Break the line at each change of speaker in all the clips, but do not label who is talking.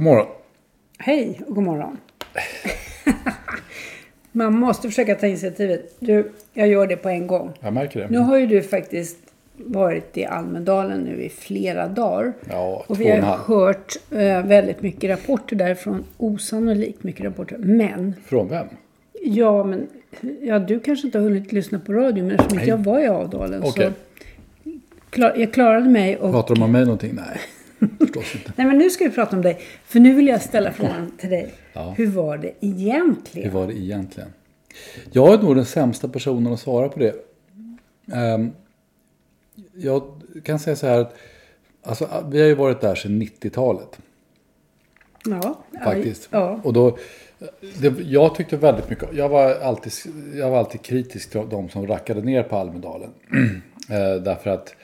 God morgon.
Hej och god morgon. Man måste försöka ta initiativet. Du, jag gör det på en gång.
Jag märker det.
Nu har ju du faktiskt varit i Almedalen nu i flera dagar.
Ja,
och vi har hört eh, väldigt mycket rapporter därifrån. Osannolikt mycket rapporter. Men,
Från vem?
ja men, ja du kanske inte har hunnit lyssna på radio men eftersom inte jag var i Avdalen
Okej.
så klar, jag klarade mig och
Pratar de om mig någonting? Nej, förstås inte.
Nej, men nu ska vi prata om dig. För nu vill jag ställa frågan till dig.
Ja.
Hur var det egentligen?
Hur var det egentligen? Jag är nog den sämsta personen att svara på det. Ehm, jag kan säga så här att alltså, vi har ju varit där sedan 90-talet.
Ja,
Faktiskt.
Ja.
Och då, det, jag tyckte väldigt mycket jag var, alltid, jag var alltid kritisk till de som rackade ner på Almedalen. eh, därför att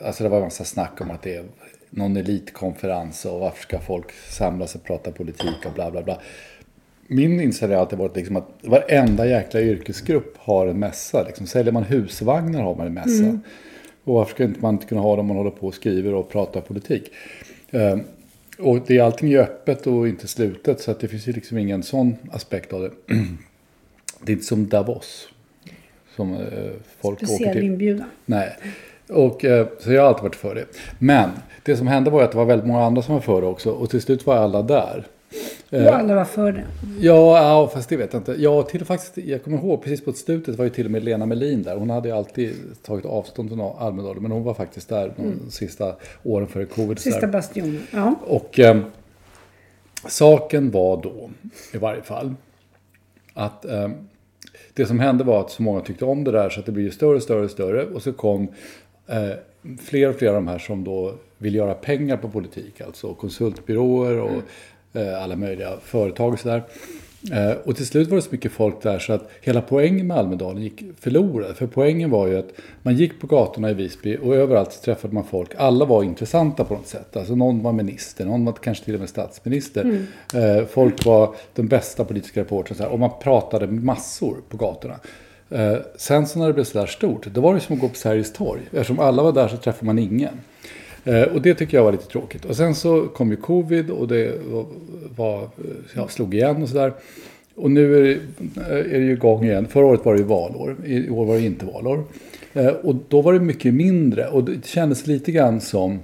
alltså det var en massa snack om att det är någon elitkonferens och varför ska folk samlas och prata politik och bla bla bla. Min inställning har alltid varit liksom att varenda jäkla yrkesgrupp har en mässa. Liksom. Säljer man husvagnar har man en mässa. Och varför ska inte man inte kunna ha det om man håller på och skriver och pratar politik? Eh, och det är allting är öppet och inte slutet så att det finns ju liksom ingen sån aspekt av det. Det är inte som Davos. Som eh, folk åker
Speciell
till.
inbjudan.
Nej. Och, eh, så jag har alltid varit för det. Men det som hände var att det var väldigt många andra som var för det också. Och till slut var alla där.
Och alla var för det.
Ja, ja, fast det vet jag inte. Jag, till, faktiskt, jag kommer ihåg precis på slutet var ju till och med Lena Melin där. Hon hade ju alltid tagit avstånd från Almedalen. Men hon var faktiskt där de sista åren före covid.
Sista bastionen. Ja.
Och eh, saken var då, i varje fall, att eh, det som hände var att så många tyckte om det där så att det blev ju större, större, större. Och så kom eh, fler och fler av de här som då vill göra pengar på politik. Alltså konsultbyråer och eh, alla möjliga företag och sådär. Eh, och till slut var det så mycket folk där så att hela poängen med Almedalen gick förlorad. För poängen var ju att man gick på gatorna i Visby och överallt träffade man folk. Alla var intressanta på något sätt. Alltså någon var minister, någon var kanske till och med statsminister. Eh, folk var de bästa politiska här, Och man pratade massor på gatorna. Eh, sen så när det blev så där stort, då var det som att gå på Sergels torg. Eftersom alla var där så träffade man ingen. Eh, och det tycker jag var lite tråkigt. Och sen så kom ju covid och det var, var ja, slog igen och sådär. Och nu är det, är det ju igång igen. Förra året var det ju valår. I år var det inte valår. Eh, och då var det mycket mindre. Och det kändes lite grann som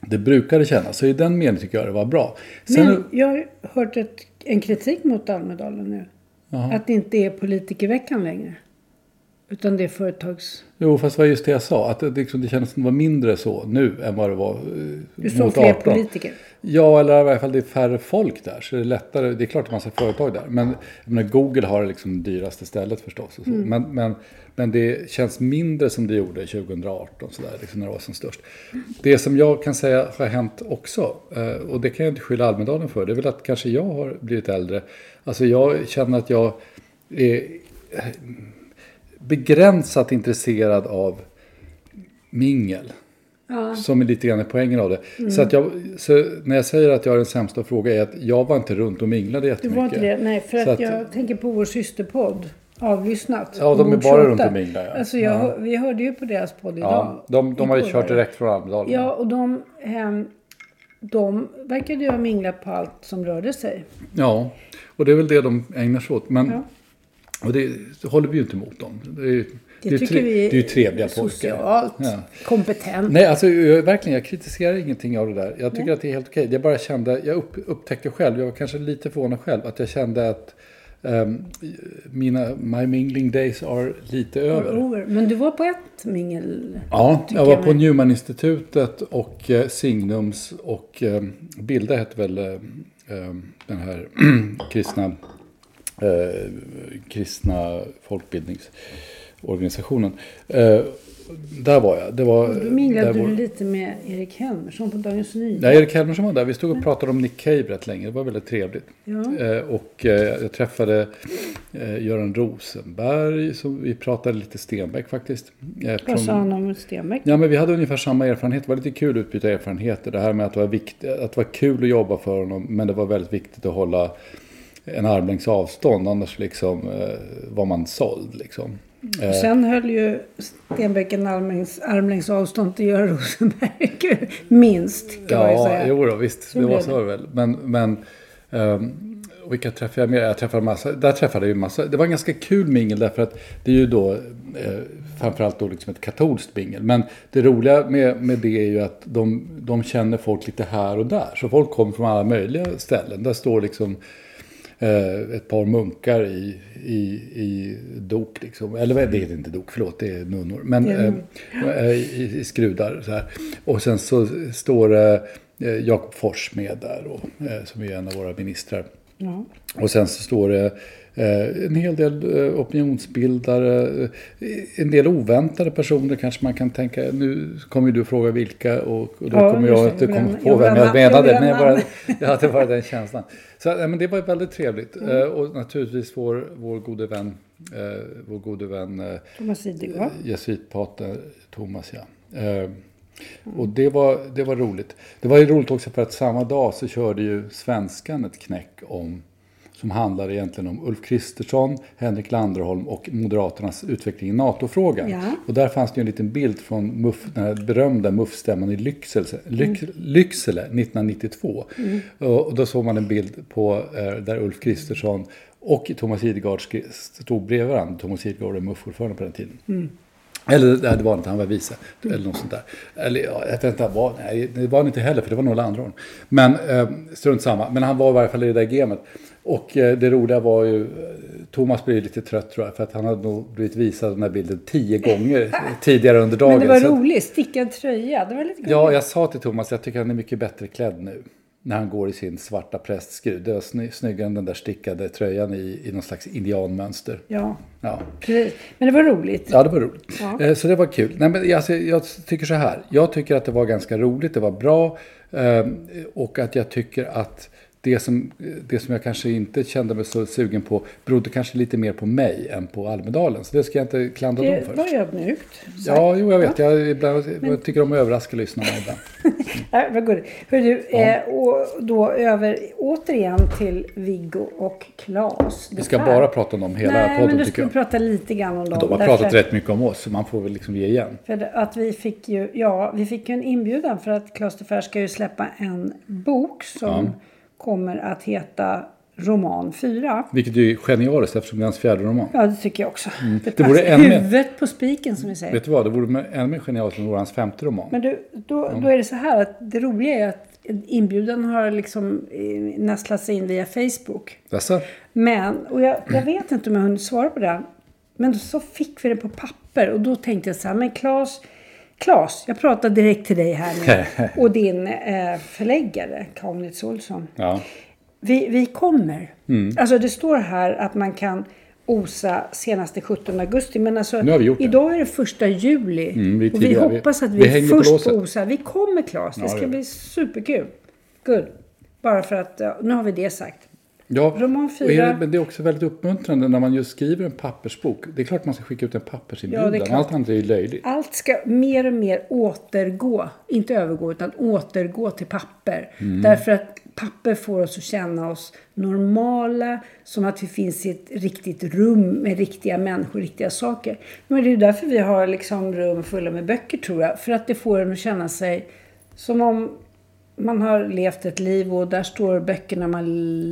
det brukade kännas. Så i den meningen tycker jag det var bra. Sen,
Men jag har hört ett, en kritik mot Almedalen nu. Att det inte är politikerveckan längre. Utan det är företags...
Jo, fast det var just det jag sa. Att det, liksom, det kändes som det var mindre så nu än vad det var eh,
Du såg fler
18.
politiker.
Ja, eller i alla fall det är färre folk där. Så det är lättare. Det är klart att man ser företag där. Men menar, Google har liksom det dyraste stället förstås. Och så.
Mm.
Men, men, men det känns mindre som det gjorde 2018. Så där, liksom när det var som störst. Det som jag kan säga har hänt också. eh, Och det kan jag inte skylla Almedalen för. Det är väl att kanske jag har blivit äldre. Alltså jag känner att jag är begränsat intresserad av mingel. Som är lite grann poängen av det.
Mm.
Så, att jag, så när jag säger att jag är den sämsta att fråga är att jag var inte runt och minglade
Du
jättemycket.
var inte det? Nej, för
Så
att, jag tänker på vår systerpodd. Avlyssnat.
Ja, de är bara
28.
runt och minglar, ja.
Alltså jag,
Ja.
Vi hörde ju på deras podd idag.
ja, de, de har ju kört direkt från Almedalen.
Ja, och de, ehm, de verkade ju ha minglat på allt som rörde sig.
Ja, och det är väl det de ägnar sig åt. Men,
Ja.
Och det, håller vi ju inte emot dem. Det, är,
Det,
det är
tycker vi
det är trevliga pojkar.
socialt
Ja.
kompetent.
Nej, alltså jag, verkligen, jag kritiserar ingenting av det där. Jag tycker att det är helt okej. Jag bara kände, jag upp, upptäckte själv, jag var kanske lite förvånad själv, att jag kände att ehm, mina, my mingling days are lite över.
Over. Men du var på ett mingel.
Ja, jag var
jag
på. Newman-institutet och eh, Signums och eh, Bilda hette väl eh, eh, den här kristna, eh, kristna folkbildningsorganisationen. Eh, där var jag. Det var,
Då minglade
där var,
du lite med Erik Helmersson på Dagens Nyheter.
Nej, Erik Helmersson var där. Vi stod och pratade om Nick Cave rätt länge. Det var väldigt trevligt.
Ja.
Eh, och eh, jag träffade eh, Göran Rosenberg. Så vi pratade lite Stenbeck faktiskt. Eh,
Vad sa han om Stenbeck?
Ja, men vi hade ungefär samma erfarenhet. Det var lite kul att utbyta erfarenheter. Det här med att det var, vikt, att det var kul att jobba för honom. Men det var väldigt viktigt att hålla en armlängds avstånd. Annars liksom, eh, var man såld. Liksom. Eh,
Och sen höll ju Stenbeck en armlängds, armlängds avstånd till Göran Rosenberg. Minst kan man ju
Ja,
säga.
jo då, visst. Det var så väl. Men, men och vilka träffade jag mer? Jag träffade massa. Där träffade jag ju massa. Det var en ganska kul mingel därför att det är ju då eh, framförallt då liksom ett katolskt mingel. Men det roliga med, med det är ju att de, de känner folk lite här och där. Så folk kommer från alla möjliga ställen. Där står liksom ett par munkar i, i, i dok. Liksom. Eller det heter inte dok, förlåt, det är nunnor. Men
är
eh, eh, i, i skrudar så här. Och sen så står det eh, Jakob Fors med där, och, eh, som är en av våra ministrar.
Ja.
Och sen så står det eh, en hel del eh, opinionsbildare, eh, en del oväntade personer kanske man kan tänka. Nu kommer ju du fråga vilka och, och då
Ja,
kommer jag inte komma på vem jag menade. Men jag bara, jag hade bara den känslan. Så men det var väldigt trevligt.
Mm.
Eh, och naturligtvis vår, vår gode vän, eh, vår gode vän eh,
Thomas Idegård.
jesuitpater Thomas, ja. Eh, och det var, det var roligt. Det var ju roligt också för att samma dag så körde ju Svenskan ett knäck om som handlar egentligen om Ulf Kristersson, Henrik Landerholm och Moderaternas utveckling i NATO-frågan.
Ja.
Och där fanns det ju en liten bild från MUF, den här berömda MUF-stämman i Lycksele, Lyck, Lycksele 1992. Och, och då såg man en bild på eh, där Ulf Kristersson och Thomas Idergard skri- stod bredvid varandra. Thomas Idergard var MUF-ordförande på den tiden. Eller nej, det var inte, han var vice. Eller något sånt där. Eller ja, jag vet inte, var, nej, det var han inte heller för det var några andra år. Men eh, strunt samma. Men han var i varje fall i det där gamet. Och eh, det roliga var ju, eh, Thomas blev lite trött tror jag. För att han hade nog blivit visad den här bilden tio gånger tidigare under dagen.
Men det var
Så
roligt. Stickad tröja. Det var lite
Ja,
gulligt.
jag sa till Thomas, jag tycker han är mycket bättre klädd nu. När han går i sin svarta prästskrud. Det var sny- snyggare än den där stickade tröjan i, i någon slags indianmönster.
Ja,
Ja.
precis. Men det var roligt.
Ja, det var roligt.
Ja.
Eh, Så det var kul. Nej, men alltså, jag tycker så här. Jag tycker att det var ganska roligt, det var bra. Och att jag tycker att det som, det som jag kanske inte kände mig så sugen på berodde kanske lite mer på mig än på Almedalen. Så det ska jag inte klandra dem
Det
för.
var ödmjukt.
Ja, jo, jag vet. Jag, ibland, jag tycker om att överraska lyssnarna ibland.
Ja, vad gulligt. Hör du, eh, och då över återigen till Viggo och Claes.
Vi ska bara prata om dem hela
Nej, men
podden
du
tycker
ska
jag.
prata lite grann om dem.
De har
därför-
pratat rätt mycket om oss, så man får väl liksom ge igen.
För att vi fick ju, ja, vi fick ju en inbjudan för att Claes de Fer ska ju släppa en bok som kommer att heta Roman 4.
Vilket är genialiskt eftersom det är hans fjärde roman.
Ja, det tycker jag också. Det,
Mm. Det
passar.
vore än mer-
Huvudet på spiken som vi säger.
Vet du vad, det vore ännu mer genialiskt om det vore hans femte roman.
Men du, då, då är det så här att det roliga är att inbjudan har liksom eh, nästlat sig in via Facebook.
Dessa?
Men, och jag, jag vet inte om jag hunnit svara på det. Men så fick vi det på papper och då tänkte jag så här, men Claes, Klas, jag pratar direkt till dig här nu. och din eh, förläggare, Kaunitz Olsson.
Ja.
Vi, vi kommer.
Mm.
Alltså det står här att man kan osa senast den 17 augusti. Men alltså, idag är det första juli.
Mm, vi
och vi hoppas att vi,
vi
är
på
först på
låset.
osa. Vi kommer Claes. Det
Ja,
ska
det-
bli superkul. Good. Bara för att, nu har vi det sagt.
Ja,
Roman
och
fyra.
är det, men det är också väldigt uppmuntrande när man just skriver en pappersbok. Det är klart man ska skicka ut en
Ja,
pappersinbjudan.
klart.
Allt annat är ju löjligt.
Allt ska mer och mer återgå, inte övergå, utan återgå till papper.
Mm.
Därför att papper får oss att känna oss normala, som att vi finns i ett riktigt rum med riktiga människor, riktiga saker. Men det är därför vi har liksom rum fulla med böcker tror jag. För att det får en att känna sig som om man har levt ett liv och där står böckerna man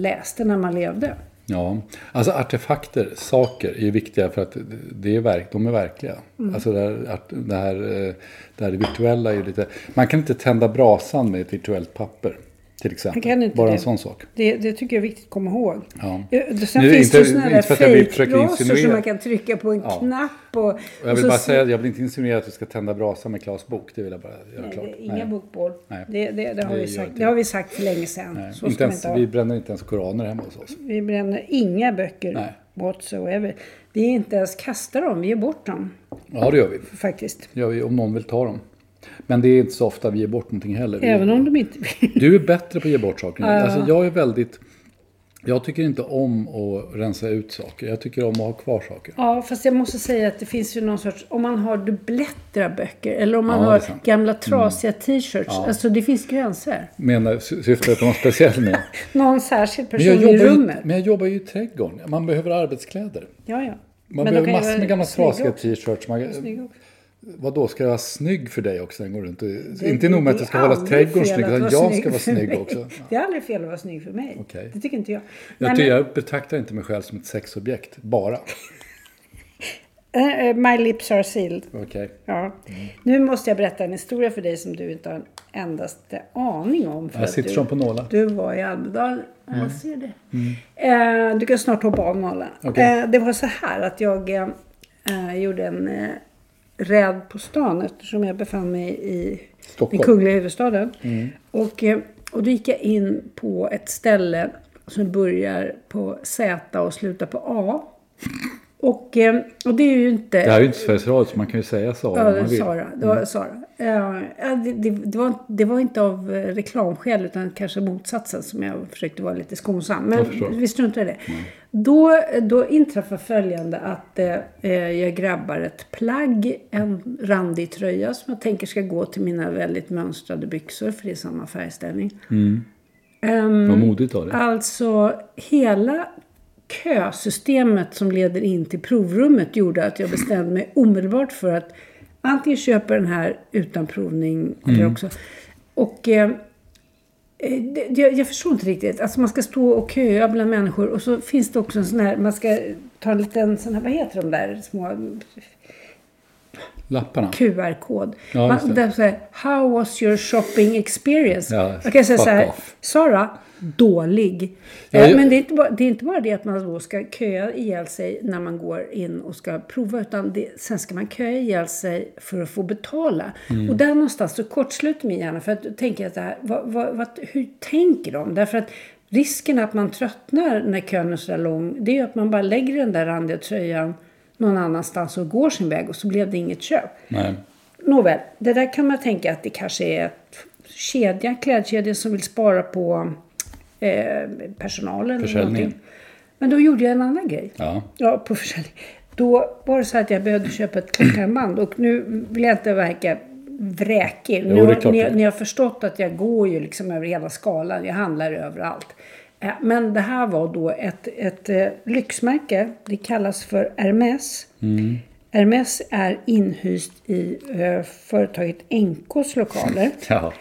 läste när man levde.
Ja, alltså artefakter, saker är ju viktiga för att det är verk, de är verkliga.
Mm.
Alltså det här, det, här, eh, det här virtuella är ju lite... Man kan inte tända brasan med ett virtuellt papper. Till exempel.
Kan inte
Bara
det.
en sån sak.
Det, det tycker jag är viktigt att komma ihåg.
Ja.
Ja, Sen
Nu,
finns
inte-
det ju sådana där fejkrasor som man kan trycka på en
Ja.
knapp. Och,
Och jag
och
vill
så
bara säga jag vill inte insinuera att vi ska tända brasan med Klas bok. Det vill jag bara göra
Nej,
klart.
det är inga bokbål.
Nej.
Det, det, det, har vi sagt, det har vi sagt för länge sedan.
Inte ens, vi bränner inte ens koraner hemma hos oss.
vi bränner inga böcker
Nej.
whatsoever. Vi inte ens kastar dem, vi ger bort dem
Ja, det gör vi.
faktiskt.
Det gör vi om någon vill ta dem. Men det är inte så ofta vi ger bort någonting heller.
Även om de inte.
Du är bättre på att ge bort saker.
Ja.
Alltså, jag är väldigt... Jag tycker inte om att rensa ut saker. Jag tycker om att ha kvar saker.
Ja, fast jag måste säga att det finns ju någon sorts... Om man har dubbletter av böcker eller om man
Ja,
har
sant. Mm.
gamla trasiga t-shirts. Alltså det finns gränser.
Menar, sy- syftar du på någon speciell med?
Någon särskild person i
jobbar ju,
rummet.
men jag jobbar ju i trädgården. Man behöver arbetskläder.
Ja, ja.
Man
Men
behöver massor med gamla trasiga t-shirts.
Också.
vadå, ska jag vara snygg för dig också? Den går runt inte nog med att
det
ska
aldrig
trädgården snygg, utan jag ska vara snygg också.
Det är aldrig fel att vara snygg för mig.
Okej.
Det tycker inte jag.
Jag,
Nej,
jag betraktar inte mig själv som ett sexobjekt, bara.
eh, eh, my lips are sealed.
Okej.
Ja. Nu måste jag berätta en historia för dig som du inte har en endaste aning om. För
Jag sitter
du,
som på nålar.
Du var i Almedalen. Ja, jag ser det. Eh, du kan snart hoppa av nålen.
Okej.
Eh, det var så här att jag eh, eh, gjorde en eh, räd på stan eftersom jag befann mig i
Stockholm.
den kungliga huvudstaden. Och, eh, och då gick jag in på ett ställe som börjar på Z och slutar på A. Och, eh, och det är ju inte...
Det här är ju inte Sveriges Radio, så man kan ju säga Sara
Ja,
om man vill.
Sara. Det var Sara. Ja, ja, det, det, det, var, det var inte av eh, reklamskäl utan kanske motsatsen som jag försökte vara lite skonsam. Men vi struntar i det. Då, då inträffar följande att eh, jag grabbar ett plagg, en randig tröja som jag tänker ska gå till mina väldigt mönstrade byxor för det är samma färgställning. Ehm,
Vad modigt av dig.
Alltså hela kösystemet som leder in till provrummet gjorde att jag bestämde mig omedelbart för att antingen köpa den här utan provning eller också. Och eh, eh, Eh, jag, jag förstår inte riktigt. Alltså man ska stå och köa bland människor och så finns det också en sån här, man ska ta en liten sån här, vad heter de där små
Lapparna.
QR-kod.
Ja, det.
Man, här, How was your shopping experience?
Ja,
jag kan säga så här,
off.
Sara, dålig.
Ja,
Eh,
jag-
Men det är, inte bara, det är inte bara det att man då ska köa ihjäl sig när man går in och ska prova. Utan det, sen ska man köa ihjäl sig för att få betala.
Mm.
Och där någonstans så kortsluter min hjärna. För att då tänker jag så här, vad, vad, vad, hur tänker de? Därför att risken att man tröttnar när kön är så lång. Det är ju att man bara lägger den där randiga tröjan någon annanstans och går sin väg. Och så blev det inget köp.
Nej.
Nåväl, det där kan man tänka att det kanske är ett kedja, klädkedja som vill spara på eh, personalen. eller
Försäljningen.
någonting. Men då gjorde jag en annan grej.
Ja.
Ja, på försäljning. Då var det så att jag behövde köpa ett klockarmband. Och nu vill jag inte verka vräkig.
Jo,
Nu ni, ni har förstått att jag går ju liksom över hela skalan. Jag handlar överallt. Eh, Men det här var då ett, ett eh, lyxmärke. Det kallas för Hermes.
Mm.
Hermes är inhyst i eh, företaget NKs lokaler.
ja.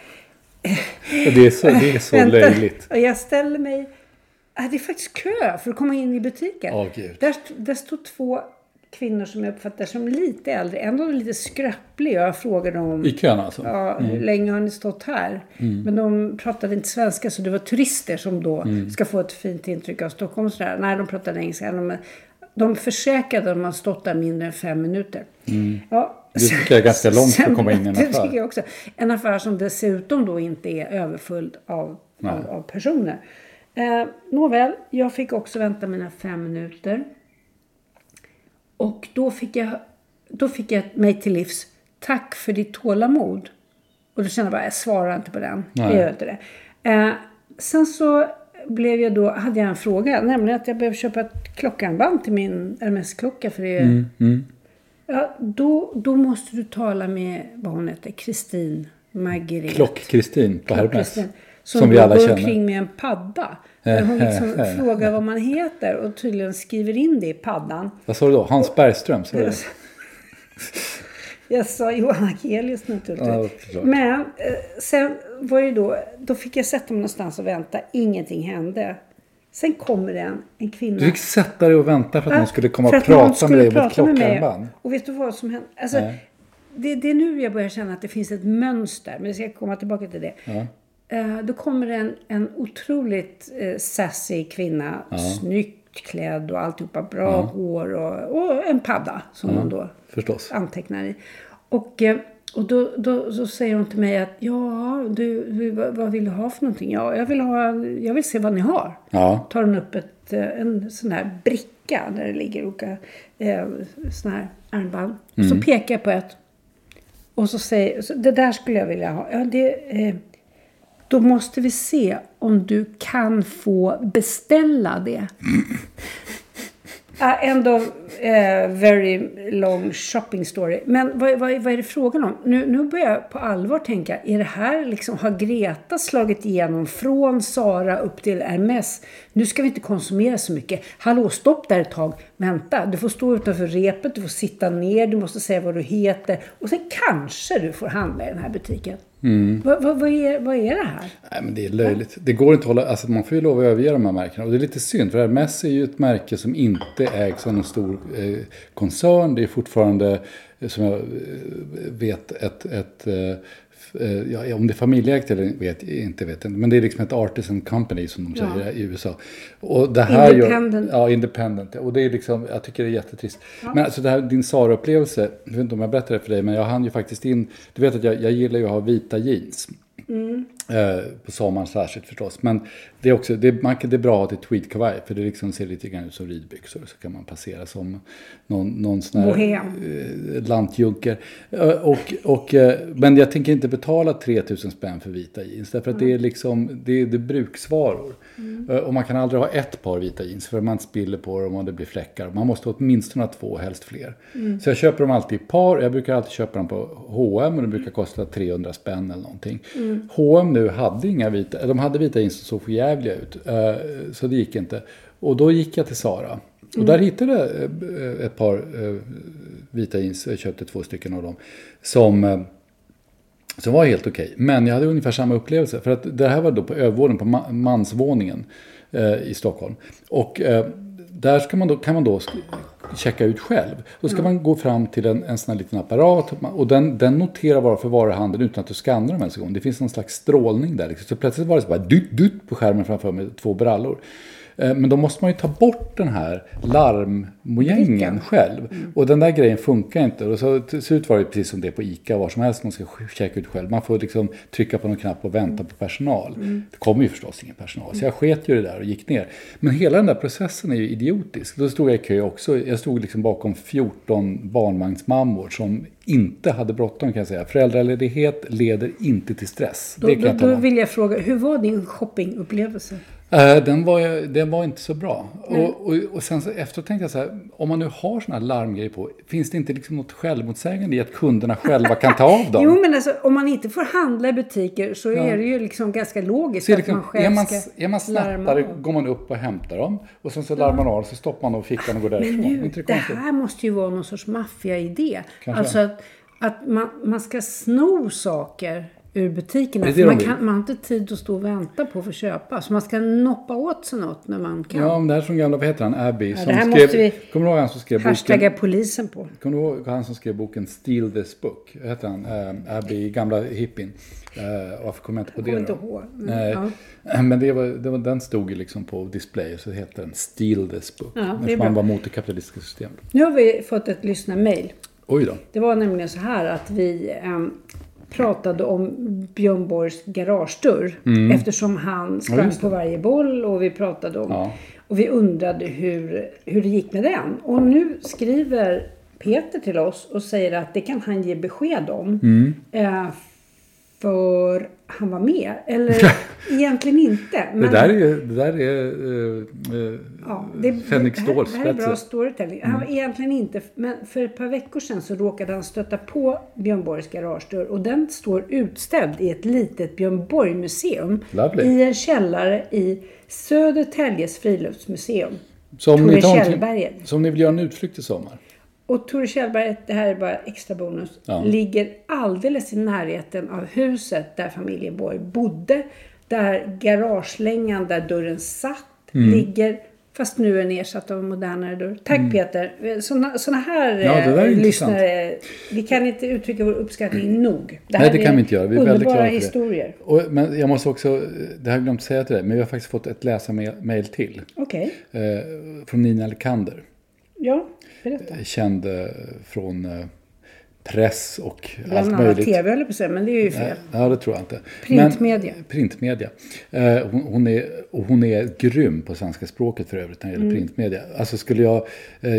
Det är så, det är så
Vänta.
löjligt.
Jag ställer mig... Det är faktiskt kö för att komma in i butiken.
Gud.
Där, där stod två kvinnor som jag uppfattar som lite äldre. Är lite skröplig. Jag frågade dem...
I kön alltså?
Ja, hur länge har ni stått här? Men de pratade inte svenska så det var turister som då ska få ett fint intryck av Stockholm. Sådär. Nej, de pratade engelska. De, de försäkrade att de har stått där mindre än fem minuter. Ja,
Det tycker jag är ganska långt för att komma in i en
Det
affär.
tycker jag också. En affär som dessutom då inte är överfull av, av, av personer. Eh, nåväl, jag fick också vänta mina fem minuter. Och då fick jag, då fick jag mig till livs. Tack för ditt tålamod. Och då kände jag bara, jag svarar inte på den.
Nej.
Jag gör inte det. Eh, sen så blev jag då, hade jag en fråga. Nämligen att jag behöver köpa ett klockarmband till min RMS-klocka. För det är,
Mm,
Ja, då, då måste du tala med, vad hon heter, Kristin Margret.
Klock-Kristin på Hermes.
Som,
Som vi alla
går
känner.
omkring med en padda. Där hon liksom frågar vad man heter och tydligen skriver in det i paddan.
Vad sa du då? Hans Bergström? Sa du?
Jag sa Johan Akelius naturligtvis.
Ja.
Men eh, sen var det då, då fick jag sätta mig någonstans och vänta. Ingenting hände. Sen kommer en, en kvinna.
Du fick sätta dig och vänta för att någon skulle komma och prata
skulle
med dig ett
prata med mig.
klockarmband.
Och vet du vad som hände? Alltså, det, det är nu jag börjar känna att det finns ett mönster. Men jag ska komma tillbaka till det. Eh, då kommer en, en otroligt eh, sassy kvinna. Snyggt klädd och alltihopa. Bra hår och, och en padda som hon då
Förstås.
antecknar i. Och, eh, och då, då så säger hon till mig att ja, du, du, vad, vill du ha för någonting? Ja, jag vill, ha, jag vill se vad ni har.
Ja.
Tar hon upp ett, eh, en sån här bricka där det ligger olika eh, såna här armband. Och
Mm.
så pekar jag på ett. Och så säger så det där skulle jag vilja ha. Ja, det, eh, då måste vi se om du kan få beställa det. Uh, ändå eh, very long shopping story. Men vad, vad, vad är det frågan om? Nu, nu börjar jag på allvar tänka, är det här liksom, har Greta slagit igenom från Sara upp till Hermes? Nu ska vi inte konsumera så mycket. Hallå, stopp där ett tag. Vänta, du får stå utanför repet, du får sitta ner, du måste säga vad du heter. Och sen kanske du får handla i den här butiken. Vad, vad, vad, är, vad är det här?
Nej, men det är löjligt. Det går inte att hålla, alltså man får ju lov att överge de här märkena. Och det är lite synd, för Hermes är ju ett märke som inte ägs av någon stor eh, koncern. Det är fortfarande, eh, som jag eh, vet, ett, ett eh, ja, om det är familjeägt eller vet, inte vet jag. Men det är liksom ett artisan company som de säger i USA. Och det här
Independent.
Gör, ja, independent. Och det är liksom, jag tycker det är jättetrist. Men alltså det här, din Sara-upplevelse, jag vet inte om jag berättade det för dig, men jag hann ju faktiskt in, du vet att jag, jag gillar ju att ha vita jeans. Eh, på sommaren särskilt förstås. Men det är också, det är, man, det är bra att ha tweedkavaj. För det liksom ser lite grann ut som ridbyxor. Så kan man passera som någon, någon sån här
Bohem.
eh, lantjunker. Eh, och, och, eh, men jag tänker inte betala 3000 spänn för vita jeans. Därför att det är liksom, det är, det är bruksvaror. Eh, och man kan aldrig ha ett par vita jeans. För man spiller på dem och det blir fläckar. Man måste åtminstone ha två, helst fler. Så jag köper dem alltid i par. Jag brukar alltid köpa dem på H&M och det brukar kosta 300 spänn eller någonting. H&M nu hade inga vita, de hade vita jeans som såg för jävliga ut. Eh, Så det gick inte. Och då gick jag till Sara. Och där hittade jag eh, ett par eh, vita jeans, jag köpte två stycken av dem. Som, som var helt okej. Men jag hade ungefär samma upplevelse. För att det här var då på övervåningen, på ma- mansvåningen i Stockholm. Och där man då, kan man då checka ut själv. Då ska man gå fram till en, en sån här liten apparat och den, den noterar vad för varuhandeln utan att du skannar dem ens en gång. Det finns någon slags strålning där. Liksom. Så plötsligt var det så bara dutt, dutt på skärmen framför mig, två brallor. Eh, Men då måste man ju ta bort den här larmmojängen själv. Och den där grejen funkar inte. Och så till slut var det precis som det på ICA, var som helst man ska checka ut själv. Man får liksom trycka på någon knapp och vänta på personal. Det kommer ju förstås ingen personal. Så jag sket ju det där och gick ner. Men hela den där processen är ju idiotisk. Då stod jag i kö också. Jag stod liksom bakom 14 barnvagnsmammor som inte hade bråttom kan jag säga. Föräldraledighet leder inte till stress.
Då,
det kan
då, då vill jag fråga, hur var din shoppingupplevelse?
Eh, Den var, den var inte så bra. Och, och, och sen så efteråt tänkte jag så här, om man nu har såna här larmgrejer på, finns det inte liksom något självmotsägande i att kunderna själva kan ta av dem?
Jo, men alltså, om man inte får handla i butiker så är det ju liksom ganska logiskt
Så
att man
liksom,
själv
är man,
ska
är man snattare går man upp och hämtar dem. Och sen så larmar man av så stoppar man dem i fickan och går därifrån.
Men nu,
det
det här måste ju vara någon sorts maffiaidé. Alltså att, att man, man ska sno saker ur butikerna.
Det det
För
de
man, kan, man har inte tid att stå och vänta på att få köpa. Så man ska noppa åt sig något när man kan.
Ja, men det här som gamla, vad heter han, Abby, som
det här
skrev,
måste vi
kommer du ihåg han som skrev boken?
Polisen på.
Kommer du ihåg han som skrev boken Steal this book? Vad heter han? Uh, Abby, gamla hippien. Uh, varför kommer jag inte på det
kommer inte
då?
ihåg. Mm,
Nej, men det var, det var, den stod ju liksom på display så hette den Steal this book.
Ja, det är
man var mot det kapitalistiska systemet.
Nu har vi fått ett lyssnarmail.
Oj då.
Det var nämligen så här att vi em, pratade om Björn Borgs garagedörr. Eftersom han sprang
Mm. det.
på varje boll och vi pratade om...
Ja.
Och vi undrade hur, hur det gick med den. Och nu skriver Peter till oss och säger att det kan han ge besked om.
Mm.
Eh, för han var med. Eller egentligen inte.
Det
Men,
där är, det där är uh,
Ja, det,
Fänrik
det, här, det här är bra storytelling. Han var
Mm.
egentligen inte, men för ett par veckor sedan så råkade han stöta på Björn Borgs garagedörr och den står utställd i ett litet Björn Borg-museum i en källare i Södertäljes friluftsmuseum.
Så om ni,
Tore
tar en-
Kjellberget.
så om ni vill göra en utflykt i sommar.
Och Tore Kjellberget, det här är bara extra bonus,
Ja.
ligger alldeles i närheten av huset där familjen Borg bodde. Där garagelängan där dörren satt
Mm.
ligger. Fast nu är den ersatt av en modernare dörr. Tack Peter. Såna, såna här
Mm. Ja, det
eh,
intressant.
lyssnare, vi kan inte uttrycka vår uppskattning nog. Det
Nej, det kan vi inte göra. Vi är väldigt glada för det.
historier.
Och, men jag måste också, det har jag glömt säga till dig, men vi har faktiskt fått ett läsarmail till.
Okej,
Eh, från Nina Lekander.
Ja, berätta.
Känd eh, från eh, press och
Bland
allt
annat
möjligt.
tv höll på säga, men det är ju fel.
Ja, det tror jag inte.
Printmedia.
Men, printmedia. Eh, hon, hon, är, hon är grym på svenska språket för övrigt när det
Mm.
gäller printmedia. Alltså skulle jag, eh,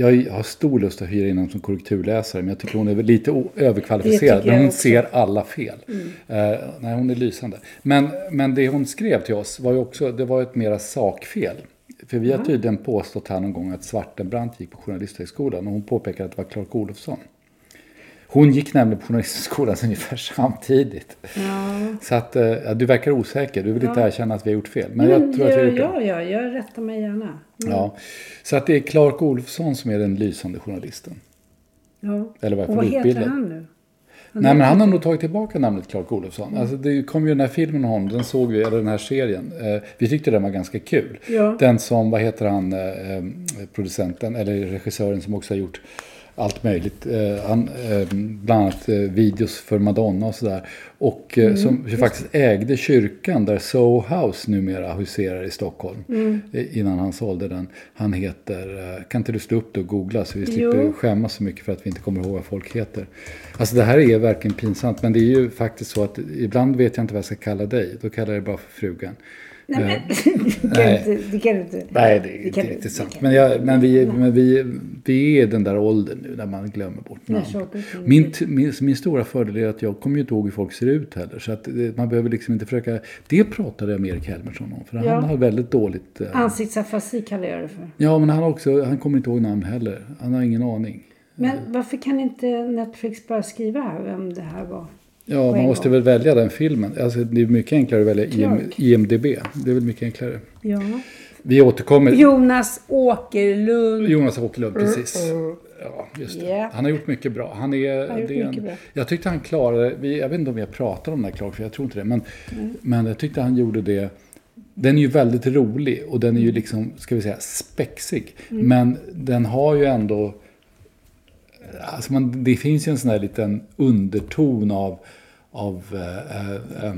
jag har stor lust att hyra in henne som korrekturläsare, men jag tycker hon är lite överkvalificerad. Men hon
också. Mm.
ser alla fel. Eh, nej, hon är lysande. Men, men det hon skrev till oss var ju också, det var ett mera sakfel. För vi har tydligen påstått här någon gång att Svartenbrandt gick på Journalisthögskolan och hon påpekade att det var Clark Olofsson. Hon gick nämligen på Journalisthögskolan ungefär samtidigt.
Ja.
Så att, eh, ja, du verkar osäker. Du vill inte erkänna att vi har gjort fel. Men
Men
jag tror att vi har
ja,
gjort det.
ja, ja, jag rättar mig gärna.
Ja. Så att det är Clark Olofsson som är den lysande journalisten.
Ja.
Eller vad
Och vad heter
utbildad.
han nu?
Nej, men han har nog tagit tillbaka namnet Clark Olofsson. Alltså, det kom ju den här filmen om honom, den såg vi, eller den här serien. Eh, vi tyckte den var ganska kul.
Ja.
Den som, vad heter han, eh, eh, producenten, eller regissören som också har gjort allt möjligt. Eh, han, eh, bland annat eh, videos för Madonna och sådär. Och eh, som faktiskt ägde kyrkan där Soho House numera huserar i Stockholm. Eh, innan han sålde den. Han heter, eh, kan inte du slå upp det och googla så vi slipper
Jo.
skämmas så mycket för att vi inte kommer ihåg vad folk heter. Alltså det här är verkligen pinsamt men det är ju faktiskt så att ibland vet jag inte vad jag ska kalla dig. Då kallar jag dig bara för frugan.
Nej, men, det, kan
Nej.
du inte, det kan du inte.
Nej, det är inte riktigt sant. Men, jag, men, vi, men vi, vi är den där åldern nu där man glömmer bort namn. Min, min, min stora fördel är att jag kommer ju inte ihåg hur folk ser ut heller. Så att man behöver liksom inte försöka... Det pratade jag med Erik Helmersson om. För
Ja.
han har väldigt dåligt... eh,
Ansiktsafasi kallar jag det för.
Ja, men han, också, han kommer inte ihåg namn heller. Han har ingen aning.
Men varför kan inte Netflix bara skriva vem det här var?
Ja, man
en
måste
gång.
väl välja den filmen. Alltså, det är mycket enklare att välja
Klart.
IMDB. Det är väl mycket enklare.
Ja.
Vi återkommer.
Jonas Åkerlund.
Jonas Åkerlund, precis. Ja, just det.
Ja.
Han har gjort mycket bra. Han är,
gjort
det är
mycket bra.
Jag tyckte han klarade, vi, jag vet inte om jag pratar om det här Clark, för jag tror inte det. Men, men jag tyckte han gjorde det. Den är ju väldigt rolig och den är ju liksom, ska vi säga, spexig.
Mm.
Men den har ju ändå, alltså man, det finns ju en sån här liten underton av, av eh, eh,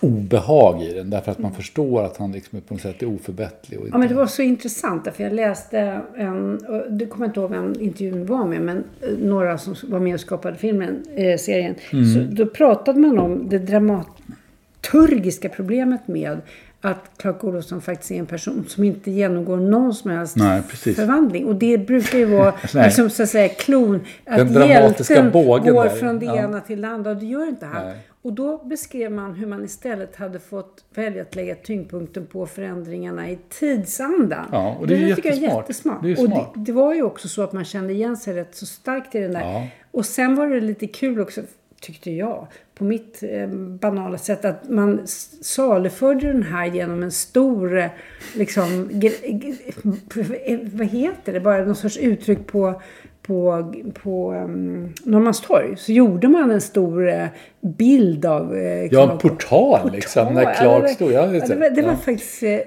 obehag i den. Därför att man förstår att han liksom på något sätt är oförbättrlig. Och
Mm. Ja, men det var så intressant därför jag läste en, du kommer inte ihåg vem intervjun var med, men eh, några som var med och skapade filmen, eh, serien.
Mm.
Så då pratade man om det dramaturgiska problemet med att Clark Olofsson faktiskt är en person som inte genomgår någon som helst
Nej,
förvandling. Och det brukar ju vara liksom, så att säga klon. Att
Den
hjälten
bågen
går
där.
från det
Ja.
ena till det andra. Och det gör inte han.
Nej.
Och då beskrev man hur man istället hade fått välja att lägga tyngdpunkten på förändringarna i tidsandan.
Ja, och det är
där tycker jag är
jättesmart.
jättesmart.
Det är
och det, det var ju också så att man kände igen sig rätt så starkt i den där.
Ja.
Och sen var det lite kul också, tyckte jag, på mitt eh, banala sätt att man saluförde den här genom en stor, eh, liksom, eh, vad heter det, bara någon sorts uttryck på på, på um, Norrmalmstorg så gjorde man en stor eh, bild av eh,
Ja, en
Clark.
portal, liksom, när Clark
det-
stod. Ja, just
det, var, det var
Ja.
faktiskt eh,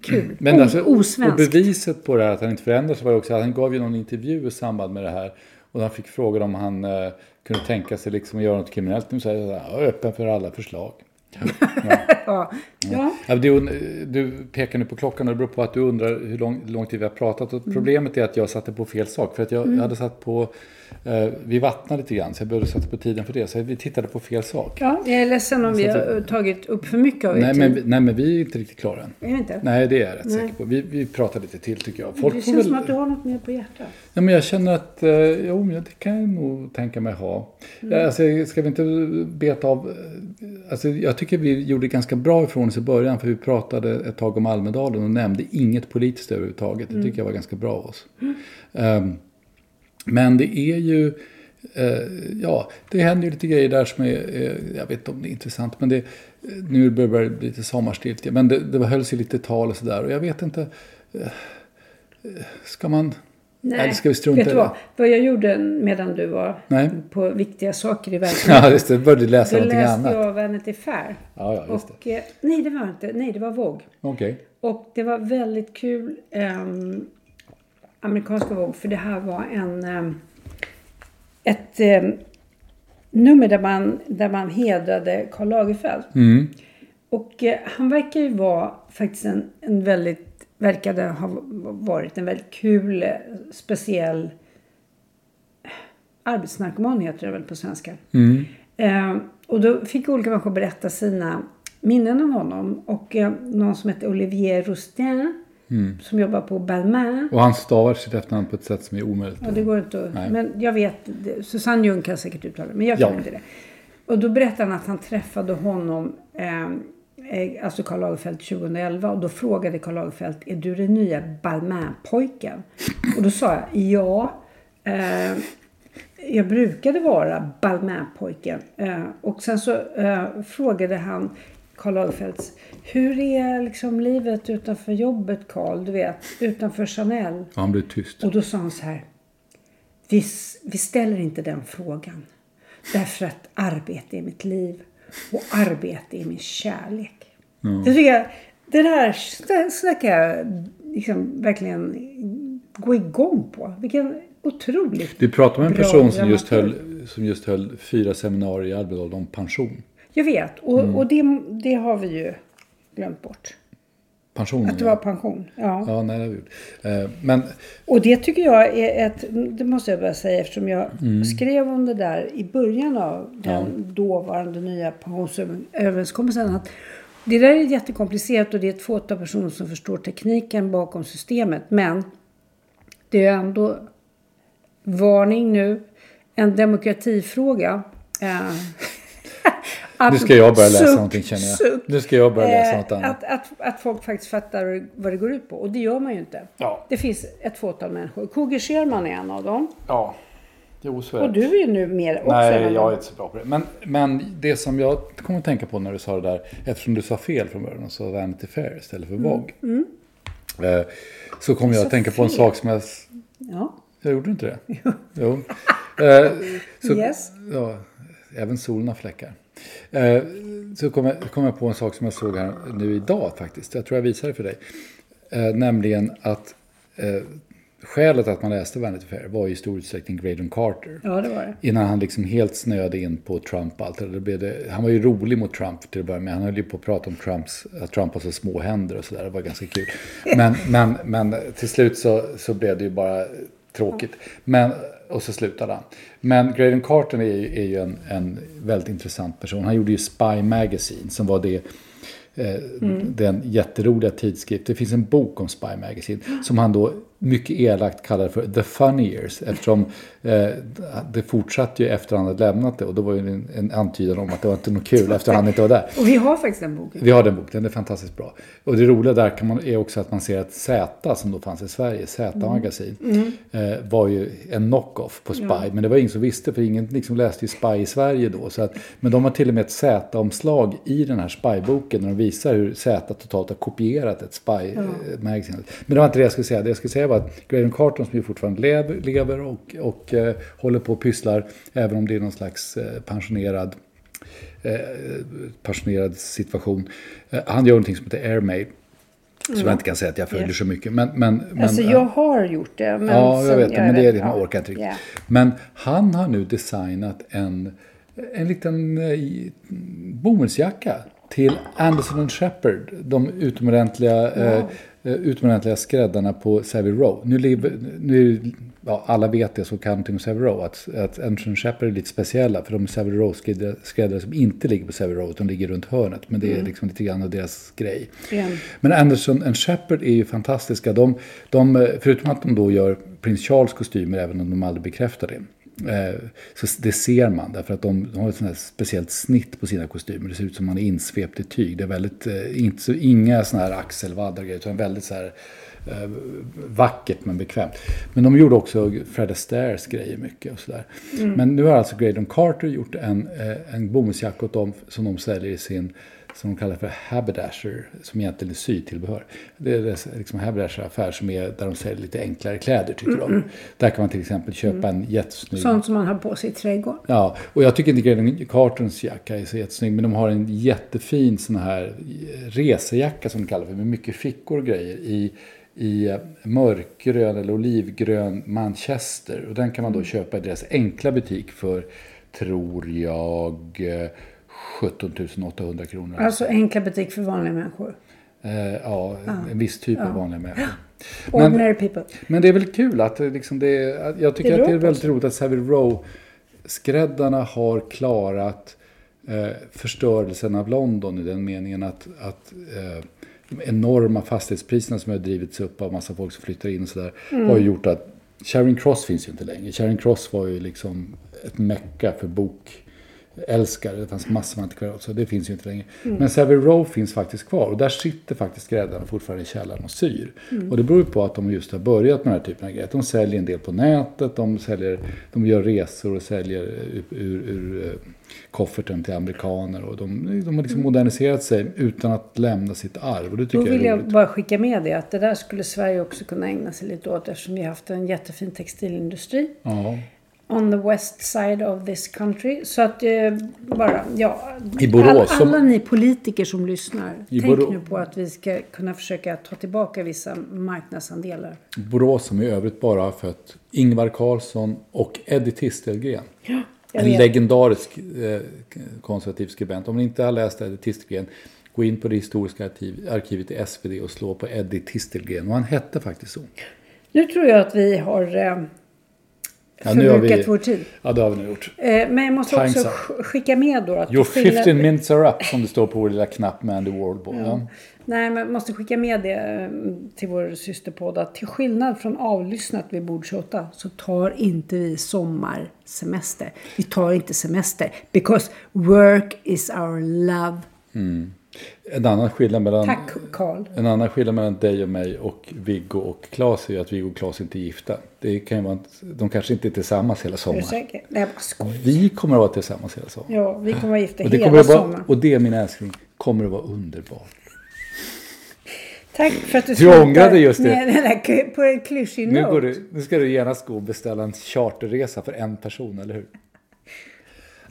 kul.
Men
O-
alltså, och
osvenskt.
beviset på det här att han inte förändras var ju också att han gav ju någon intervju i samband med det här. Och han fick frågan om han kunde tänka sig liksom att göra något kriminellt. Nu säger jag är öppen för alla förslag.
ja. ja.
Ja, du, du pekar nu på klockan och det beror på att du undrar hur lång, lång tid vi har pratat. Och Problemet är att jag satte på fel sak. För att jag, jag hade satt på, vi vattnade lite grann så jag behövde sätta på tiden för det. Så vi tittade på fel sak.
ja, jag är ledsen om vi har tagit upp för mycket av er
Nej
tid.
men, nej men vi är inte riktigt klara än.
Är vi inte?
Nej det är jag rätt
Nej.
säker på. Vi, vi pratar lite till tycker jag.
det
Folk får
känns
väl,
som att du har något mer på hjärtat.
ja, men jag känner att, eh, jo det kan jag nog tänka mig ha.
Mm.
Ja, Alltså, ska vi inte beta av, eh, alltså, jag tycker vi gjorde ganska bra ifrån oss i början. För vi pratade ett tag om Almedalen och nämnde inget politiskt överhuvudtaget. Det tycker jag var ganska bra av oss. Ehm, men det är ju, eh, ja, det händer ju lite grejer där som är, eh, jag vet inte om det är intressant, men det, eh, nu börjar det bli lite sommarstilt. Men det, det hölls ju lite tal och sådär och jag vet inte, eh, ska man, eller ska vi strunta
Vet
i
du
det?
vad? Vad jag gjorde medan du var
Nej.
på viktiga saker i verkligheten.
Ja, just det, började läsa
Då läste
annat.
jag Vanity Fair.
Ja, ja, just
Och, eh, nej, det var inte. Nej, det var Vogue.
Okej.
Och det var väldigt kul. ehm, amerikanska Vogue. För det här var en... ehm, ett ehm, nummer där man, där man hedrade Karl Lagerfeld.
Mm.
Och eh, han verkar ju vara faktiskt en, en väldigt... Verkade ha varit en väldigt kul, eh, speciell... Arbetsnarkoman heter det väl på svenska.
Mm.
Eh, och då fick olika människor berätta sina minnen om honom. Och eh, någon som heter Olivier Roustin. Som jobbar på Balmain.
Och han stavar sitt efternamn på ett sätt som är omöjligt.
Ja, det går inte att...
Nej.
Men jag vet, Susanne Ljung kan säkert uttala det, men jag kan
Ja.
inte det. Och då berättade han att han träffade honom, eh, eh, alltså Karl Lagerfeld 2011. Och då frågade Karl Lagerfeld, är du den nya Balmain-pojken? Och då sa jag, ja. Eh, jag brukade vara Balmain-pojken. Eh, och sen så eh, frågade han Karl Lagerfeldt, hur är liksom livet utanför jobbet Karl? Du vet, utanför Chanel.
Och han blev tyst.
Och då sa han så här. Vi, vi ställer inte den frågan. Därför att arbete är mitt liv. Och arbete är min kärlek. Det tycker jag, det där, det kan jag liksom verkligen gå igång på. Vilken otroligt
Du pratar med en person som just, höll, som just höll fyra seminarier i Almedalen om pension.
Jag vet. Och,
Mm.
och det, det har vi ju glömt bort.
Pensionen,
Att det var pension. Ja.
Ja, nej, det gjort. Eh, Men
Och det tycker jag är ett, det måste jag bara säga eftersom jag
Mm.
skrev om det där i början av den dåvarande nya pensionsöverenskommelsen. Att det där är jättekomplicerat och det är ett fåtal personer som förstår tekniken bakom systemet. Men det är ändå varning nu, en demokratifråga. Att-
nu ska jag börja läsa
suck,
någonting känner jag.
suck.
Nu ska jag börja läsa
Eh,
något annat.
Att, att, att folk faktiskt fattar vad det går ut på. Och det gör man ju inte.
Ja.
Det finns ett fåtal människor. K.G. Scherman är en av dem.
Ja, jo så är
Och
det.
du är ju nu mer också
Nej, jag är inte så bra på det. Men, men det som jag kommer att tänka på när du sa det där, eftersom du sa fel från början och sa Vanity Fair istället för Vogue. Eh, Så kommer jag
sa
att tänka på en
fel.
sak som jag...
Ja.
Jag gjorde inte det? jo. Eh, Så,
Yes.
ja, även solen har fläckar. Eh, Så kom jag, kom jag på en sak som jag såg här nu idag faktiskt. Jag tror jag visade det för dig. Eh, Nämligen att eh, skälet att man läste Vanity Fair var i stor utsträckning Graydon Carter.
ja, det var det.
Innan han liksom helt snöade in på Trump. Allt. Det blev det, han var ju rolig mot Trump till att börja med. Han höll ju på att prata om Trumps, att Trump har så små händer och sådär. Det var ganska kul. Men, men, men till slut så, så blev det ju bara tråkigt. Men, och så slutade han. Men Graydon Carter är ju, är ju en, en väldigt intressant person. Han gjorde ju Spy Magazine som var det eh, den jätteroliga tidskrift. Det finns en bok om Spy Magazine som han då mycket elakt kallar för The Fun Years eftersom eh, det fortsatte ju efter han hade lämnat det och då var ju en, en antydan om att det var inte något kul efter han inte var där.
Och vi har faktiskt den boken.
Vi har den boken, den är fantastiskt bra. Och det roliga där kan man, är också att man ser att Z, som då fanns i Sverige, Z-magasin, Eh, var ju en knock-off på Spy. Men det var ingen som visste, för ingen liksom läste ju Spy i Sverige då. Så att, men de har till och med ett Z-omslag i den här Spy-boken, när de visar hur Z totalt har kopierat ett Spy-magasin. Men det var inte det jag skulle säga. Det jag skulle säga var att Graydon Carton, som ju fortfarande lever, lever och, och eh, håller på och pysslar, även om det är någon slags eh, pensionerad eh, passionerad situation. Eh, han gör någonting som heter Airmaid. Som jag inte kan säga att jag följer
Ja.
så mycket. Men, men, men,
alltså
eh,
jag har gjort det. Men
ja, jag vet det. Men det är det, man orkar inte riktigt.
Ja.
Men han har nu designat en, en liten bomullsjacka till Anderson Shepard, de utomordentliga, eh, eh, utomordentliga skräddarna på Savile Row. Nu, lever, nu ja, alla vet det som kan någonting om Savile Row, att, att Anderson Shepard är lite speciella, för de är Savile Row-skräddare som inte ligger på Savile Row, utan ligger runt hörnet. Men det är liksom lite grann av deras grej.
Igen.
Men Anderson and Shepard är ju fantastiska. De, de, förutom att de då gör Prins Charles kostymer, även om de aldrig bekräftar det. Eh, så det ser man, därför att de, de har ett sånt speciellt snitt på sina kostymer. Det ser ut som man är insvept i tyg. Det är väldigt, eh, inte, så, inga såna här axelvaddar och grejer, utan väldigt så här eh, vackert men bekvämt. Men de gjorde också Fred Astaires grejer mycket och sådär. Men nu har alltså Graydon Carter gjort en, en bomullsjacka åt dem som de säljer i sin som de kallar för haberdasher, som egentligen är sytillbehör. Det är liksom haberdasher-affär som är där de säljer lite enklare kläder, tycker de. Där kan man till exempel köpa en jättesnygg...
Sånt som man har på sig i trädgården.
Ja, och jag tycker inte Graydon Cartons jacka är så jättesnygg, men de har en jättefin sån här resejacka som de kallar för, med mycket fickor och grejer i, i eh, mörkgrön eller olivgrön manchester. Och den kan man då köpa i deras enkla butik för, tror jag, eh, 17 800 kronor.
Alltså enkla butik för vanliga människor.
Eh, ja, en viss typ av vanliga människor.
Ordinary people.
Men det är väl kul att det liksom det är, att jag tycker
Det
att det är väldigt roligt att Savile Row-skräddarna har klarat eh, förstörelsen av London i den meningen att, att eh, de enorma fastighetspriserna som har drivits upp av massa folk som flyttar in och sådär har ju gjort att Charing Cross finns ju inte längre. Charing Cross var ju liksom ett mecka för bokälskare. Det fanns massor med antikvariat, så det finns ju inte längre. Men Savile Row finns faktiskt kvar och där sitter faktiskt skräddarna fortfarande i källaren och syr. Och det beror ju på att de just har börjat med den här typen av grejer. De säljer en del på nätet, de, säljer, de gör resor och säljer ur, ur, ur eh, kofferten till amerikaner. Och de, de har liksom moderniserat sig utan att lämna sitt arv. Och det tycker
Då
jag
vill jag
roligt.
bara skicka med det att det där skulle Sverige också kunna ägna sig lite åt eftersom vi har haft en jättefin textilindustri.
Ja.
On the west side of this country. Så att eh, bara, ja.
I Borås,
Alla,
som-
alla ni politiker som lyssnar. Tänk
Borå-
nu på att vi ska kunna försöka ta tillbaka vissa marknadsandelar.
Borås som i övrigt bara har fött Ingvar Carlsson och Eddie Tistelgren.
Jag
En
vet.
legendarisk eh, konservativ skribent. Om ni inte har läst Eddie Tistelgren, gå in på det historiska arkiv, arkivet i SvD och slå på Eddie Tistelgren. Och han hette faktiskt så.
Nu tror jag att vi har eh,
Ja, nu har
förbrukat
vi-
vår tid.
Ja, det har vi nu gjort.
Eh, men jag måste
Time's
också
up.
sk- skicka med då att...
Your
till skillnad-
15 minutes are up, som det står på vår lilla knapp med Andy Warhol. Ja.
Nej, men jag måste skicka med det eh, till vår systerpodd att till skillnad från avlyssnat vid bord 28 så tar inte vi sommarsemester. Vi tar inte semester because work is our love.
En annan skillnad mellan...
Tack Karl.
En annan skillnad mellan dig och mig och Viggo och Claes är att Viggo och Claes inte är gifta. Det kan ju vara, att de kanske inte är tillsammans hela sommaren.
Nej, jag bara skojar.
Vi kommer att vara tillsammans hela sommaren.
Ja, vi kommer vara gifta
Och det,
hela
att vara,
sommaren.
och det, min älskling, kommer att vara underbart.
Tack för att du
ångrade just det.
med den där på en klyschig
Nu, du, nu ska du genast gå och beställa en charterresa för en person, eller hur?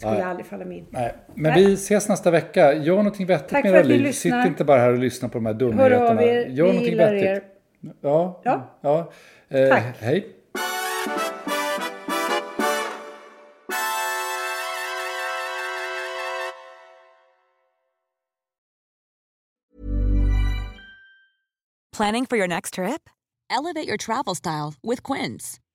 Skulle
Nej.
aldrig falla mig in.
Nej, men
Nej.
vi ses nästa vecka. Gör någonting vettigt
Tack
med
för
era liv.
lyssnar.
Sitt inte bara här och lyssna på de här
Hör av
dumheterna.
er.
Gör
Vi
någonting
gillar
vettigt.
er.
Ja,
Ja.
ja. Eh,
Tack.
Hej.
Planning for your next trip?
Elevate your travel style with Quince.